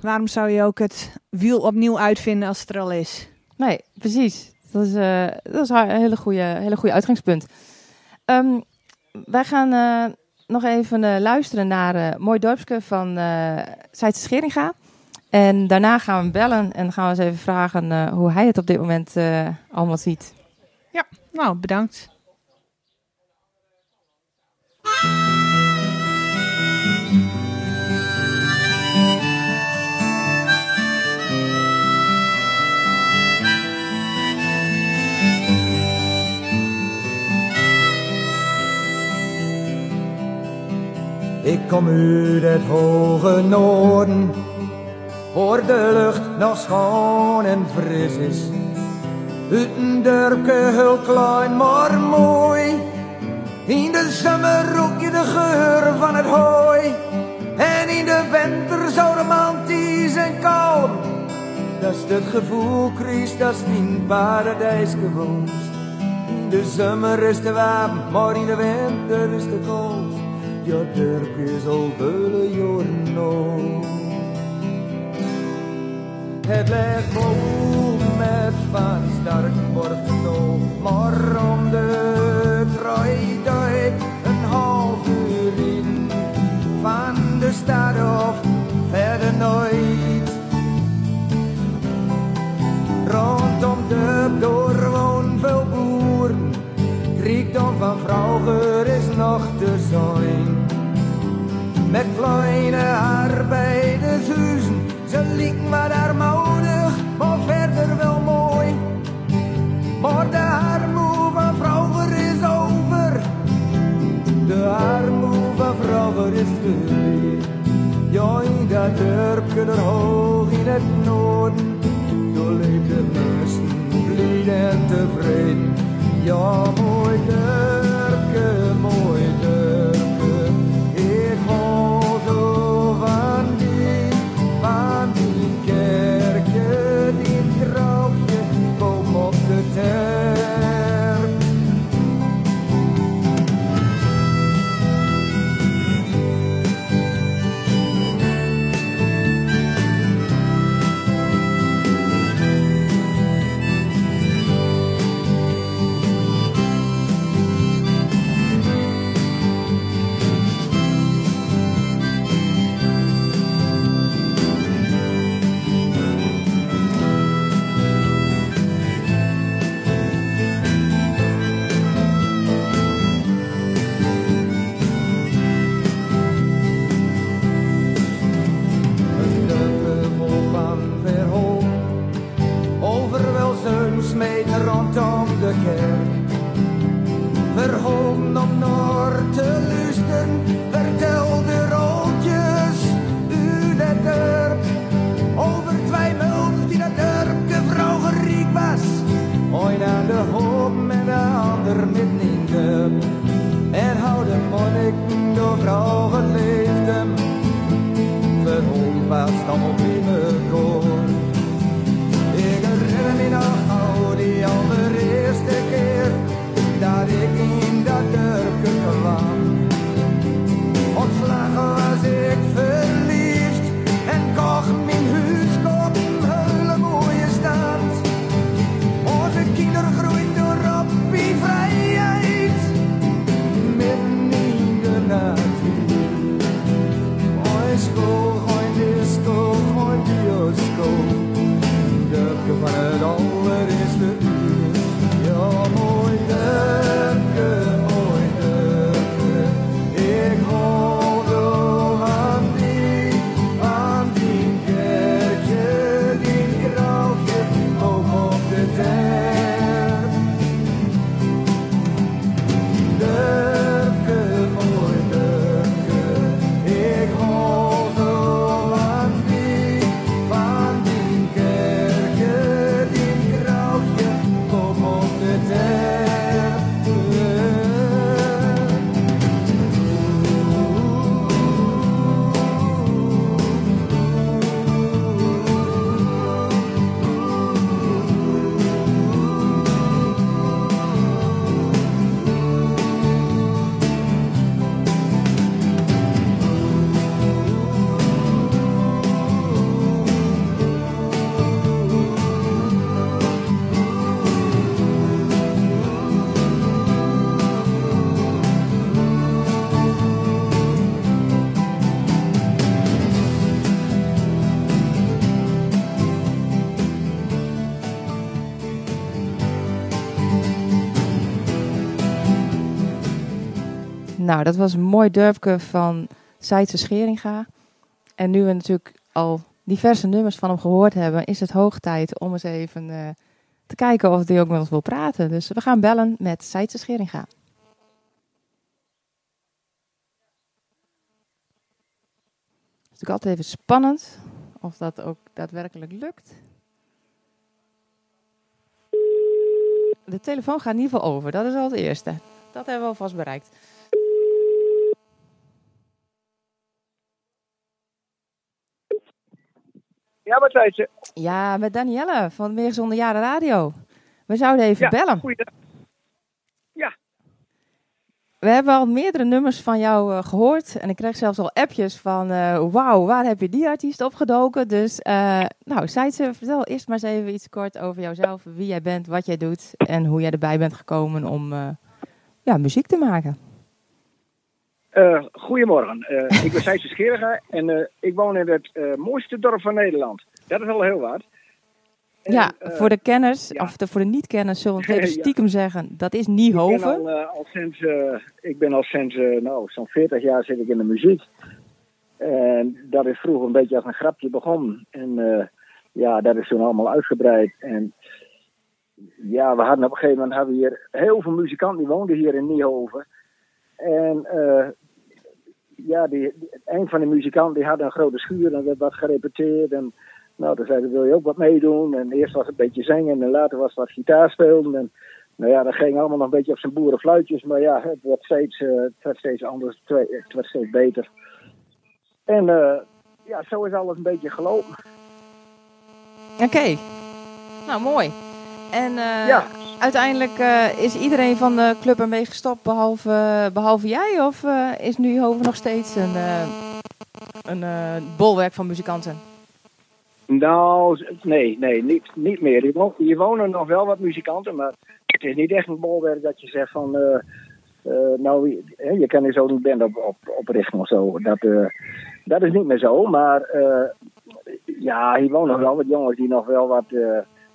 waarom zou je ook het wiel opnieuw uitvinden als het er al is? Nee, precies. Dat is, eh, dat is een hele goede, hele goede uitgangspunt. Ehm, wij gaan eh, nog even eh, luisteren naar Mooi Dorpske van eh Zijtse Scheringa. En daarna gaan we bellen en gaan we eens even vragen hoe hij het op dit moment allemaal ziet. Nou, bedankt. Ik kom uit het hoge noorden, waar de lucht nog schoon en fris is. Dorpje heel klein, maar mooi. In de zomer rook je de geur van het hooi. En in de winter zo romantisch en koud. Dat is het gevoel, Christ, dat in paradijs gewoond. In de zomer is het warm, maar in de winter is het koud. Dorp is vele jaren oud. Het ligt vol met van Starkenborg nog, maar om de kruidijk een half uur in. Van de stad of verder nooit. Rondom de Met kleine arbeidershuizen, ze lieken wat armoedig, maar verder wel mooi. Maar de armoede van vrouwen is over, de armoede van vrouwen is voorbij. Ja, in dat dorpje er hoog in het noorden, daar leven mensen blij en tevreden. Ja, Nou, dat was een mooi dorpje van Zeidse Scheringa. En nu we natuurlijk al diverse nummers van hem gehoord hebben, is het hoog tijd om eens even eh, te kijken of hij ook met ons wil praten. Dus we gaan bellen met Zeidse Scheringa. Het is natuurlijk altijd even spannend of dat ook daadwerkelijk lukt. De telefoon gaat in ieder geval over, dat is al het eerste. Dat hebben we alvast bereikt. Ja, wat zei ze? Ja, met Danielle van Meer Gezonde Jaren Radio. We zouden even Ja, bellen. goeiedag. We hebben al meerdere nummers van jou eh, gehoord. En ik kreeg zelfs al appjes van... eh, wauw, waar heb je die artiest opgedoken? Dus, eh nou, Seitse, vertel eerst maar eens even iets kort over jouzelf. Wie jij bent, wat jij doet en hoe jij erbij bent gekomen om ja, muziek te maken. Eh, goedemorgen. Eh, ik ben Sijtje Scheriga en eh, ik woon in het mooiste dorp van Nederland. Dat is al heel wat. En, ja, voor de kenners, ja. of de, voor de niet-kenners zullen we het [laughs] even Ja. stiekem zeggen. Dat is ik ben Niehoven. al, al sinds, ik ben al sinds nou, zo'n 40 jaar zit ik in de muziek. En dat is vroeger een beetje als een grapje begonnen. En ja, dat is toen allemaal uitgebreid. En ja, we hadden op een gegeven moment hadden we hier heel veel muzikanten die woonden hier in Niehoven. En eh, ja, die, een van de muzikanten die had een grote schuur en er werd wat gerepeteerd. En nou, dan zeiden wil je ook wat meedoen? En eerst was het een beetje zingen en later was het wat gitaar spelen. En nou ja, dat ging allemaal nog een beetje op zijn boerenfluitjes. Maar ja, het werd steeds, eh, het werd steeds anders, het werd- steeds beter. En eh, ja, zo is alles een beetje gelopen. Oké, nou mooi. En eh, Ja. Uiteindelijk eh, is iedereen van de club ermee gestopt behalve, behalve jij? Of eh, is Niehoven nog steeds een, eh, een bolwerk van muzikanten? Nou, nee, nee, niet, niet meer. Hier, wo- hier wonen nog wel wat muzikanten, maar het is niet echt een bolwerk dat je zegt van... nou, je, je kan hier zo een band op, op, oprichten of zo. Dat, dat is niet meer zo, maar ja, hier wonen nog wel wat jongens die nog wel wat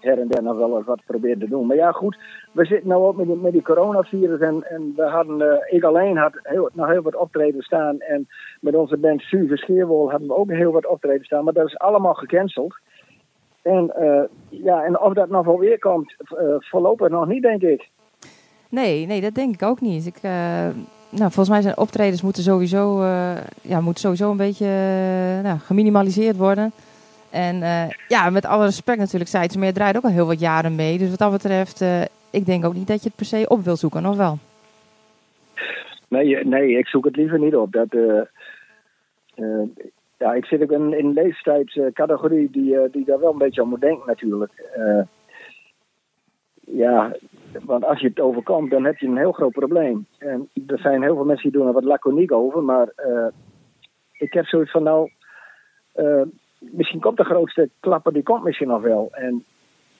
her en der nog wel eens wat proberen te doen. Maar ja, goed, we zitten nou ook met die, met die coronavirus en, en we hadden, eh, ik alleen had heel, nog heel wat optreden staan en met onze band Suve Scheerwol hadden we ook heel wat optreden staan, maar dat is allemaal gecanceld. En eh, ja, en of dat nog wel weer komt, eh, voorlopig nog niet, denk ik. Nee, nee, dat denk ik ook niet. Ik, nou, volgens mij zijn optredens moeten sowieso, ja, moeten sowieso een beetje nou, geminimaliseerd worden. En eh, ja, met alle respect natuurlijk, zei ze, maar je draait ook al heel wat jaren mee. Dus wat dat betreft, eh, ik denk ook niet dat je het per se op wil zoeken, of wel? Nee, nee, ik zoek het liever niet op. Dat, eh, ja, ik zit ook in, een leeftijdscategorie die, die daar wel een beetje aan moet denken natuurlijk. Ja, want als je het overkomt, dan heb je een heel groot probleem. En er zijn heel veel mensen die doen er wat laconiek over, maar ik heb zoiets van nou, misschien komt de grootste klapper, die komt misschien nog wel. En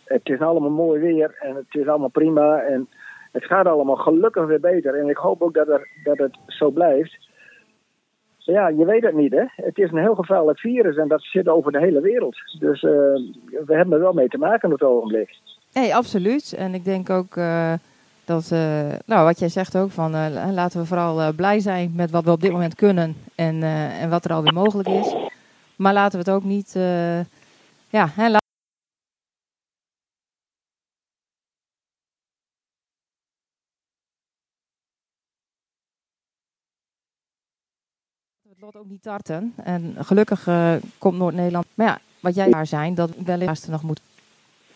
het is allemaal mooi weer en het is allemaal prima en het gaat allemaal gelukkig weer beter. En ik hoop ook dat, er, dat het zo blijft. Ja, je weet het niet, hè. Het is een heel gevaarlijk virus en dat zit over de hele wereld. Dus eh, we hebben er wel mee te maken op het ogenblik. Nee, absoluut. En ik denk ook eh, dat, eh, nou, wat jij zegt ook, van laten we vooral blij zijn met wat we op dit moment kunnen en, en wat er alweer mogelijk is. Maar laten we het ook niet, eh, ja, hè, la- het lot ook niet tarten. En gelukkig eh, komt Noord-Nederland. Maar ja, wat jij daar zijn, dat wellicht er nog moet.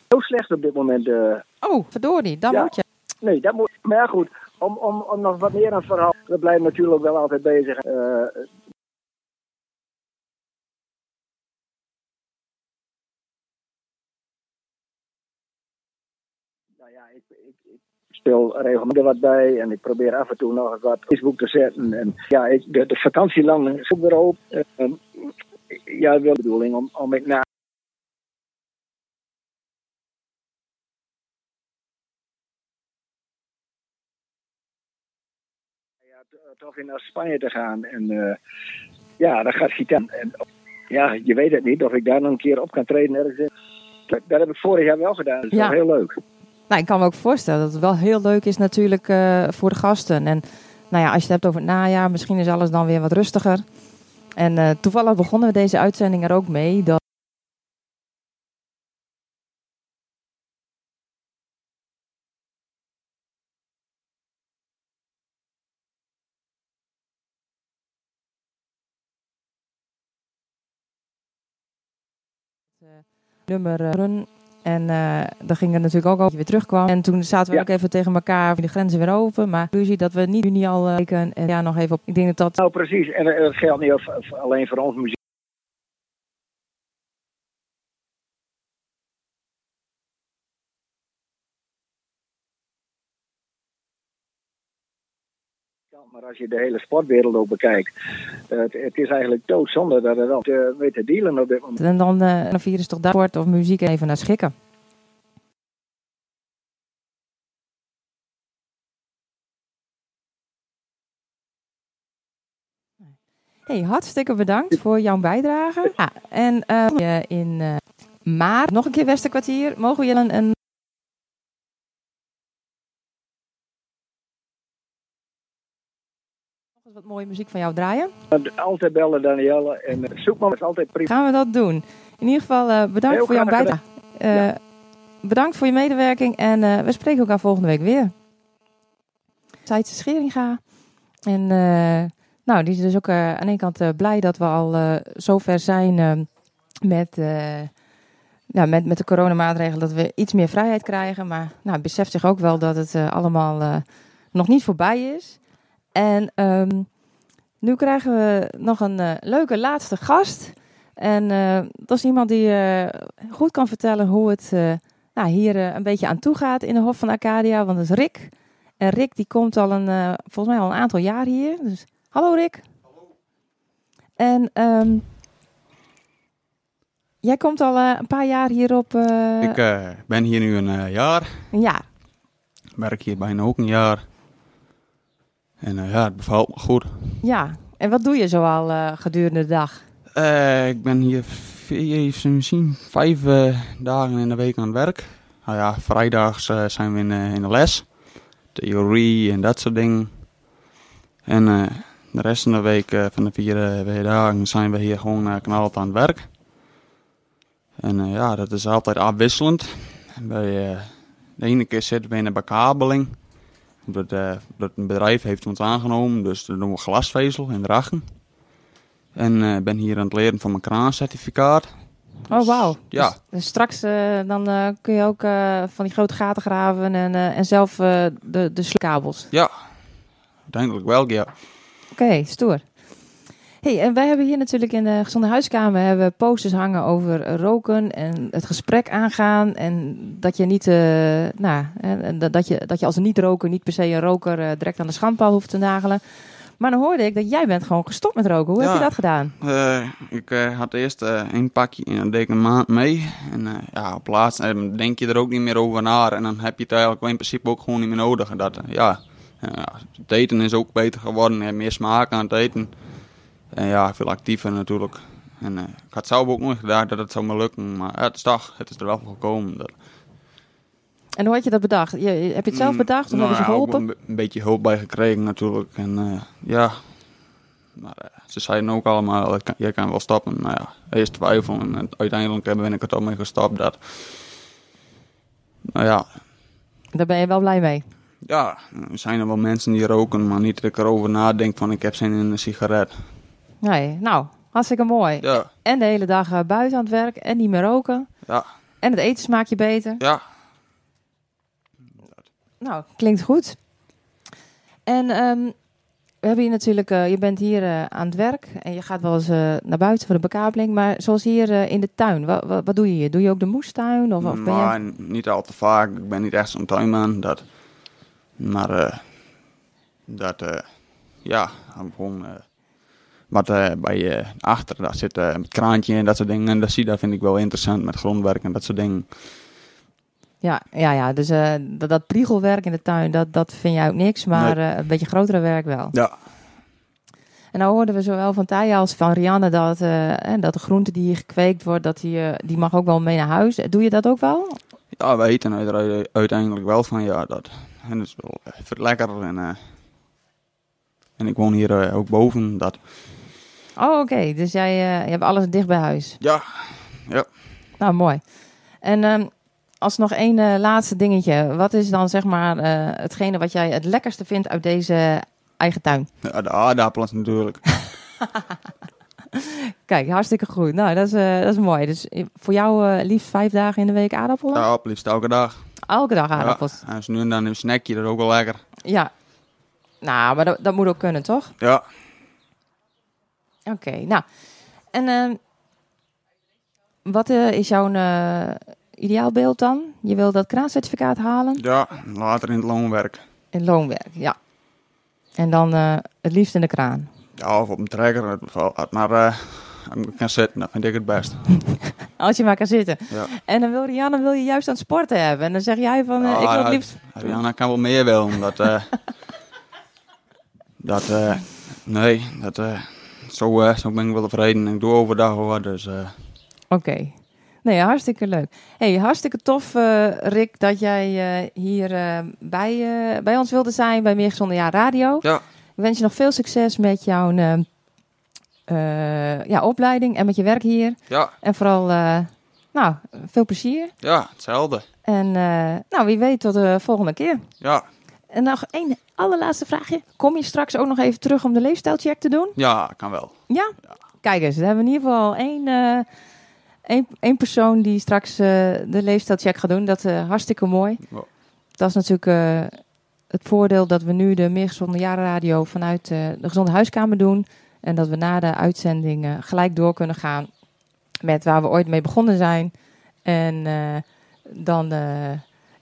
Zo slecht op dit moment. eh, Oh, verdorie, dan Ja. moet je. nee, dat moet. Maar ja, goed. Om, om, om nog wat meer aan het verhaal. We blijven natuurlijk wel altijd bezig. Ja, ik, ik, ik speel regelmatig wat bij en ik probeer af en toe nog eens wat Facebook te zetten. En ja, ik, de, de vakantielanden is ook weer op. Ja, wel de bedoeling om, om ik na ja, toch weer naar Spanje te gaan. En eh, ja, dat gaat gitaar. En ja, je weet het niet of ik daar nog een keer op kan treden ergens in. Dat, dat heb ik vorig jaar wel gedaan. Dat is Ja. wel heel leuk. Nou, ik kan me ook voorstellen dat het wel heel leuk is natuurlijk eh, voor de gasten. En nou ja, als je het hebt over het najaar, misschien is alles dan weer wat rustiger. En eh, toevallig begonnen we deze uitzending er ook mee. Dat nummer eh. En eh dan ging het natuurlijk ook over dat je weer terugkwam. En toen zaten we Ja. ook even tegen elkaar, de grenzen weer open. Maar nu zie je dat we niet juni al. En ja, nog even op. Ik denk dat dat Nou, precies. En eh, dat geldt niet alleen voor ons muziek. Maar als je de hele sportwereld ook bekijkt, eh, het, het is eigenlijk doodzonde dat het al te weet te dealen op dit moment. En dan eh een virus toch daar sport of muziek even naar schikken. Hey, hartstikke bedankt voor jouw bijdrage. [laughs] Ja, en eh, in eh maart nog een keer Westerkwartier. Mogen we je een, een wat mooie muziek van jou draaien? Altijd bellen, Danielle. En eh, zoek maar, is altijd prima. Gaan we dat doen. In ieder geval eh, bedankt Heel voor jouw bijdrage. Eh, Bedankt voor je medewerking en we spreken elkaar volgende week weer. Seitse Scheringa. En nou, die is dus ook aan de ene kant blij dat we al zover zijn met, ja, met, met de coronamaatregelen. Dat we iets meer vrijheid krijgen. Maar nou, beseft zich ook wel dat het allemaal nog niet voorbij is. En ehm, nu krijgen we nog een eh, leuke laatste gast. En eh, dat is iemand die eh, goed kan vertellen hoe het nou, hier een beetje aan toe gaat in de Hof van Arcadia. Want dat is Rick. En Rick die komt al een, volgens mij al een aantal jaar hier. Dus hallo Rick. Hallo. En ehm, jij komt al een paar jaar hier op Ik ben hier nu een jaar. een jaar. Werk hier bijna ook een jaar. En eh, ja, het bevalt me goed. Ja. En wat doe je zoal eh gedurende de dag? Eh, ik ben hier vier, misschien, vijf dagen in de week aan het werk. Nou ja, vrijdags zijn we in, in de les. Theorie en dat soort dingen. En de rest van de week, van de vier, vier dagen, zijn we hier gewoon uh, knallend aan het werk. En ja, dat is altijd afwisselend. Bij, de ene keer zitten we in de bekabeling. Dat, eh, dat een bedrijf heeft ons aangenomen, dus dan doen we glasvezel in Drachten. En eh, ben hier aan het leren van mijn kraancertificaat. Oh, wauw. Ja. Dus, dus straks eh, dan kun je ook van die grote gaten graven en, en zelf de, de kabels. Ja, uiteindelijk wel, ja. Oké, stoer. Hey, en wij hebben hier natuurlijk in de gezonde huiskamer hebben posters hangen over roken en het gesprek aangaan. En dat je niet, eh, nou, hè, dat, je, dat je als een niet-roker niet per se een roker eh, direct aan de schandpaal hoeft te nagelen. Maar dan hoorde ik dat jij bent gewoon gestopt met roken. Hoe heb je dat gedaan? Eh, ik had eerst eh één pakje en deed ik een maand mee. En ja, op laatst denk je er ook niet meer over na. En dan heb je het eigenlijk in principe ook gewoon niet meer nodig. En dat, ja, ja, het eten is ook beter geworden. Je hebt meer smaak aan het eten. En ja, veel actiever natuurlijk. En eh, ik had zelf ook nooit gedacht dat het zou me lukken. Maar het is toch, het is er wel voor gekomen. Dat, En hoe had je dat bedacht? Je, heb je het zelf Mm, bedacht of nou hebben ze ja, ook geholpen? Een, be- een beetje hulp bij gekregen natuurlijk. En eh, ja, maar eh, ze zeiden ook allemaal, "Ik kan- je kan wel stappen. Nou ja, eerst twijfel en uiteindelijk ben ik er toch mee gestapt. Dat, nou ja, Daar ben je wel blij mee. ja, er zijn er wel mensen die roken, maar niet dat ik erover nadenk van ik heb zin in een sigaret. Nee, nou, hartstikke mooi. Ja, En de hele dag eh, buiten aan het werk en niet meer roken. ja, En het eten smaakt je beter. ja. Nou, klinkt goed. En ehm, we hebben hier natuurlijk, eh, je bent hier eh, aan het werk en je gaat wel eens naar buiten voor de bekabeling. Maar zoals hier in de tuin, wat, wat, wat doe je hier? Doe je ook de moestuin? Of, of ben je... maar niet al te vaak. Ik ben niet echt zo'n tuinman. Dat, maar dat, ja, gewoon wat eh, bij eh, achter, daar zit het kraantje en dat soort dingen. En dat zie dat vind ik wel interessant met grondwerk en dat soort dingen. Ja, ja, ja, dus dat, dat priegelwerk in de tuin, dat, dat vind jij ook niks. Maar een beetje grotere werk wel. Ja, En nou hoorden we zowel van Taya als van Rianne dat, dat de groente die hier gekweekt wordt, dat die, die mag ook wel mee naar huis. Doe je dat ook wel? ja we eten er uiteindelijk wel van, ja, dat. En dat is wel lekker en En ik woon hier ook boven. Dat, Oh, oké. Dus jij eh, je hebt alles dicht bij huis. ja, Nou, mooi. En ehm, als nog één eh, laatste dingetje. Wat is dan zeg maar eh, hetgene wat jij het lekkerste vindt uit deze eigen tuin? ja, de aardappelen natuurlijk. [laughs] Kijk, hartstikke goed. Nou, dat is, dat is mooi. Dus voor jou liefst vijf dagen in de week aardappelen? Ja, op liefst elke dag. Elke dag aardappels. Ja, en zo nu en dan een snackje, dat is ook wel lekker. Ja. Nou, maar dat, dat moet ook kunnen, toch? Ja, Oké, nou. En ehm, wat eh, is jouw eh, ideaalbeeld dan? Je wil dat kraancertificaat halen? ja, later in het loonwerk. In loonwerk, ja. En dan eh, het liefst in de kraan. Ja, of op een trekker, het maar als ik kan zitten, dat vind ik het best. [laughs] Als je maar kan zitten. Ja. En dan wil Rianne wil je juist aan het sporten hebben. En dan zeg jij van, Ja, ik wil het liefst... Ariana kan wel meer wel, omdat... [laughs] dat, eh nee, dat, zo, eh, zo ben ik wel tevreden. Ik doe overdag wel wat, dus... eh Oké. Nee, hartstikke leuk. Hey, hartstikke tof, eh, Rick, dat jij eh, hier eh, bij, eh, bij ons wilde zijn bij Meer Gezonde Jaar Radio. Ja. Ik wens je nog veel succes met jouw ja, opleiding en met je werk hier. ja, En vooral, eh, nou, veel plezier. ja, hetzelfde. En eh, nou, wie weet tot de volgende keer. Ja, En nog één allerlaatste vraagje. Kom je straks ook nog even terug om de leefstijlcheck te doen? ja, kan wel. Ja? Kijk eens, we hebben in ieder geval één, eh, één, één persoon die straks eh, de leefstijlcheck gaat doen. Dat is eh, hartstikke mooi. Dat is natuurlijk het voordeel dat we nu de Meer Gezonde Jarenradio vanuit eh, de Gezonde Huiskamer doen. En dat we na de uitzending gelijk door kunnen gaan met waar we ooit mee begonnen zijn. En dan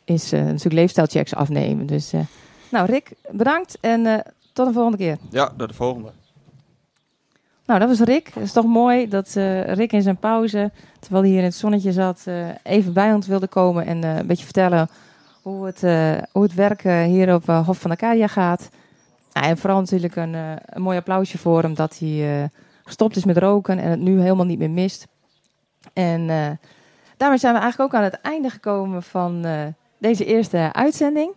is eh, natuurlijk leefstijlchecks afnemen. Dus eh, nou Rick, bedankt en eh, tot een volgende keer. Ja, dat de volgende. Nou, dat was Rick. Het is toch mooi dat Rick in zijn pauze, terwijl hij hier in het zonnetje zat, even bij ons wilde komen en een beetje vertellen hoe het, hoe het werk eh, hier op Hof van Acadia gaat. Nou, en vooral natuurlijk een, een mooi applausje voor hem dat hij gestopt is met roken en het nu helemaal niet meer mist. En daarmee zijn we eigenlijk ook aan het einde gekomen van deze eerste uitzending.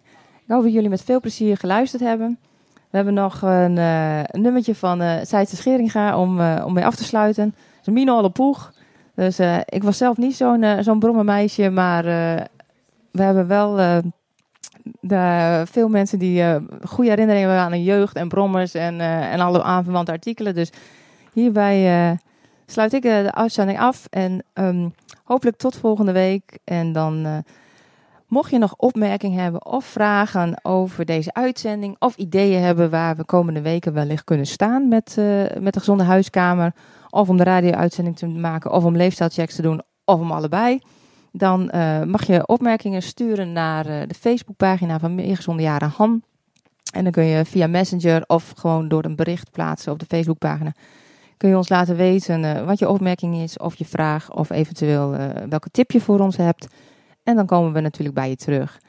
Ik hoop dat jullie met veel plezier geluisterd hebben. We hebben nog een, eh, nummertje van eh Seitse Scheringa om, eh, om mee af te sluiten. Het is poeg. Dus ik was zelf niet zo'n zo'n brommenmeisje, maar we hebben wel de, veel mensen die goede herinneringen hebben aan jeugd en brommers en, en alle aanverwante artikelen. Dus hierbij sluit ik de uitzending af en ehm, hopelijk tot volgende week. En dan... Mocht je nog opmerkingen hebben of vragen over deze uitzending of ideeën hebben waar we komende weken wellicht kunnen staan met, eh, met de gezonde huiskamer, of om de radio-uitzending te maken, of om leefstijlchecks te doen, of om allebei, dan eh, mag je opmerkingen sturen naar eh, de Facebookpagina van Meer Gezonde Jaren Han. En dan kun je via Messenger of gewoon door een bericht plaatsen op de Facebookpagina. Kun je ons laten weten wat je opmerking is, of je vraag, of eventueel welke tip je voor ons hebt. En dan komen we natuurlijk bij je terug.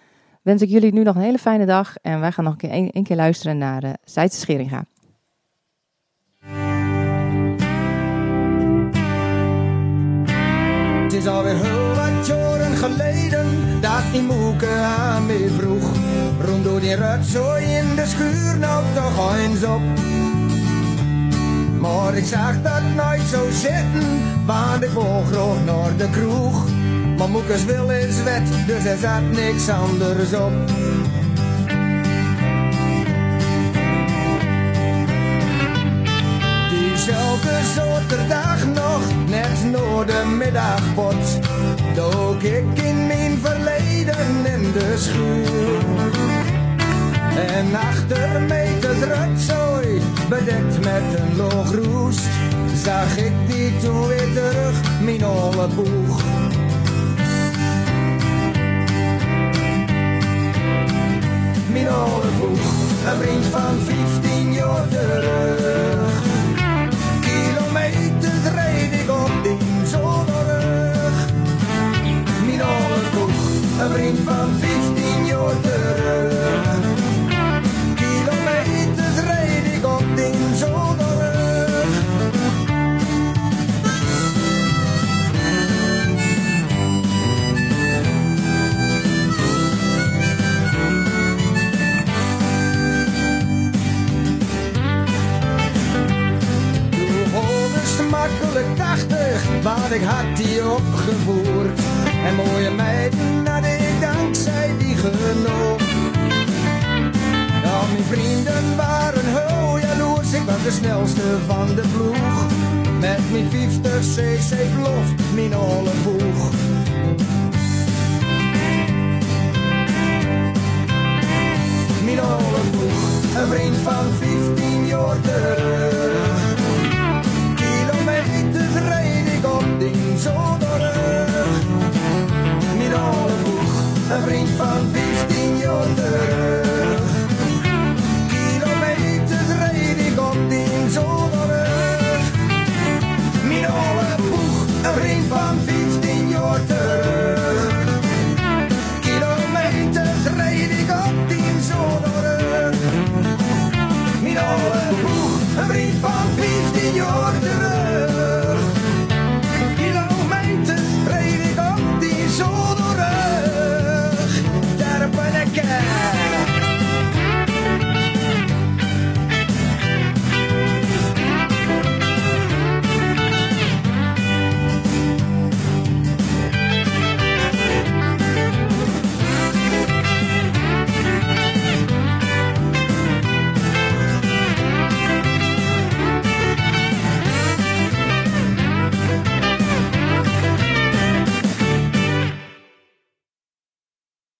Wens ik jullie nu nog een hele fijne dag. En wij gaan nog een keer, een, keer luisteren naar uh, Zijtse Scheringa. Het is alweer heel wat jaren geleden dat die moeke aan me vroeg. Rond door die rotzooi in de schuur, nou toch eens op. Maar ik zag dat nooit zo zitten, want ik wou graag naar de kroeg. Maar moekes wil is wet, dus er zat niks anders op. Diezelfde zaterdag nog, net na de middagpot, dook ik in mijn verleden in de schuur. En achter mij het rotzooi, bedekt met een loog roest, zag ik die toen weer terug, mijn oude boeg. Mijn oude boeg, een vriend van 15 jaar terug. Kilometers rijd ik op die zonderug. Mijn oude boeg, een vriend van 15 jaar. Makkelijk 80, maar ik had die opgevoerd. En mooie meiden had ik dankzij die genoeg. Al mijn vrienden waren heel jaloers, ik was de snelste van de ploeg. Met mijn 50 cc loft, mijn olle boeg. Mijn olle boeg, een vriend van 15 jaar terug. Rijd ik op ding zo terug. Mijn olle boeg, een vriend van 15 jaar terug.